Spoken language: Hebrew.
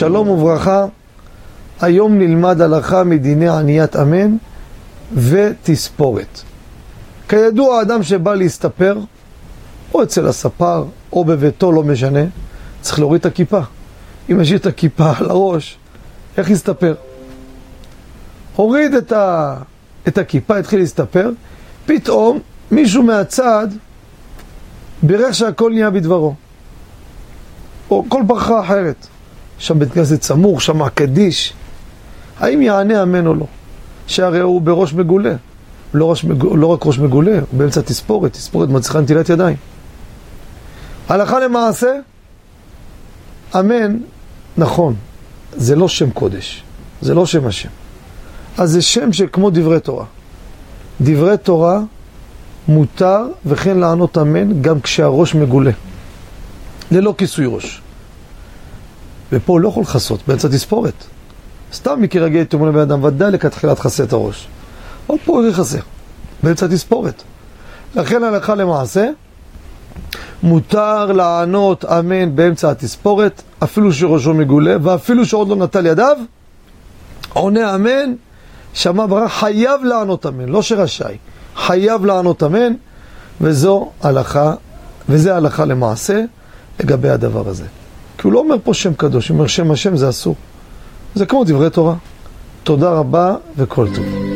שלום וברכה, היום נלמד הלכה מדיני עניית אמן ותספורת. כידוע, אדם שבא להסתפר, או אצל הספר, או בביתו, לא משנה, צריך להוריד את הכיפה. אם ישאיר את הכיפה על הראש, איך יסתפר? הוריד את, ה... את הכיפה, התחיל להסתפר, פתאום מישהו מהצד בירך שהכל נהיה בדברו. או כל ברכה אחרת. שם בית כנסת סמוך, שם הקדיש. האם יענה אמן או לא? שהרי הוא בראש מגולה. לא, ראש. לא רק ראש מגולה, הוא באמצע תספורת, תספורת מצליחה נטילת ידיים. הלכה למעשה, אמן, נכון, זה לא שם קודש, זה לא שם השם. אז זה שם שכמו דברי תורה. דברי תורה מותר וכן לענות אמן גם כשהראש מגולה, ללא כיסוי ראש. ופה הוא לא יכול לכסות, באמצע תספורת. סתם הייתי אומר לבן אדם, ודאי לכתחילה תכסה את הראש. עוד פה הוא יכסה, באמצע תספורת. לכן הלכה למעשה, מותר לענות אמן באמצע התספורת, אפילו שראשו מגולה, ואפילו שעוד לא נטל ידיו, עונה אמן, שמע ברכה, חייב לענות אמן, לא שרשאי, חייב לענות אמן, וזו הלכה, וזה הלכה למעשה לגבי הדבר הזה. כי הוא לא אומר פה שם קדוש, הוא אומר שם השם זה אסור. זה כמו דברי תורה. תודה רבה וכל טוב.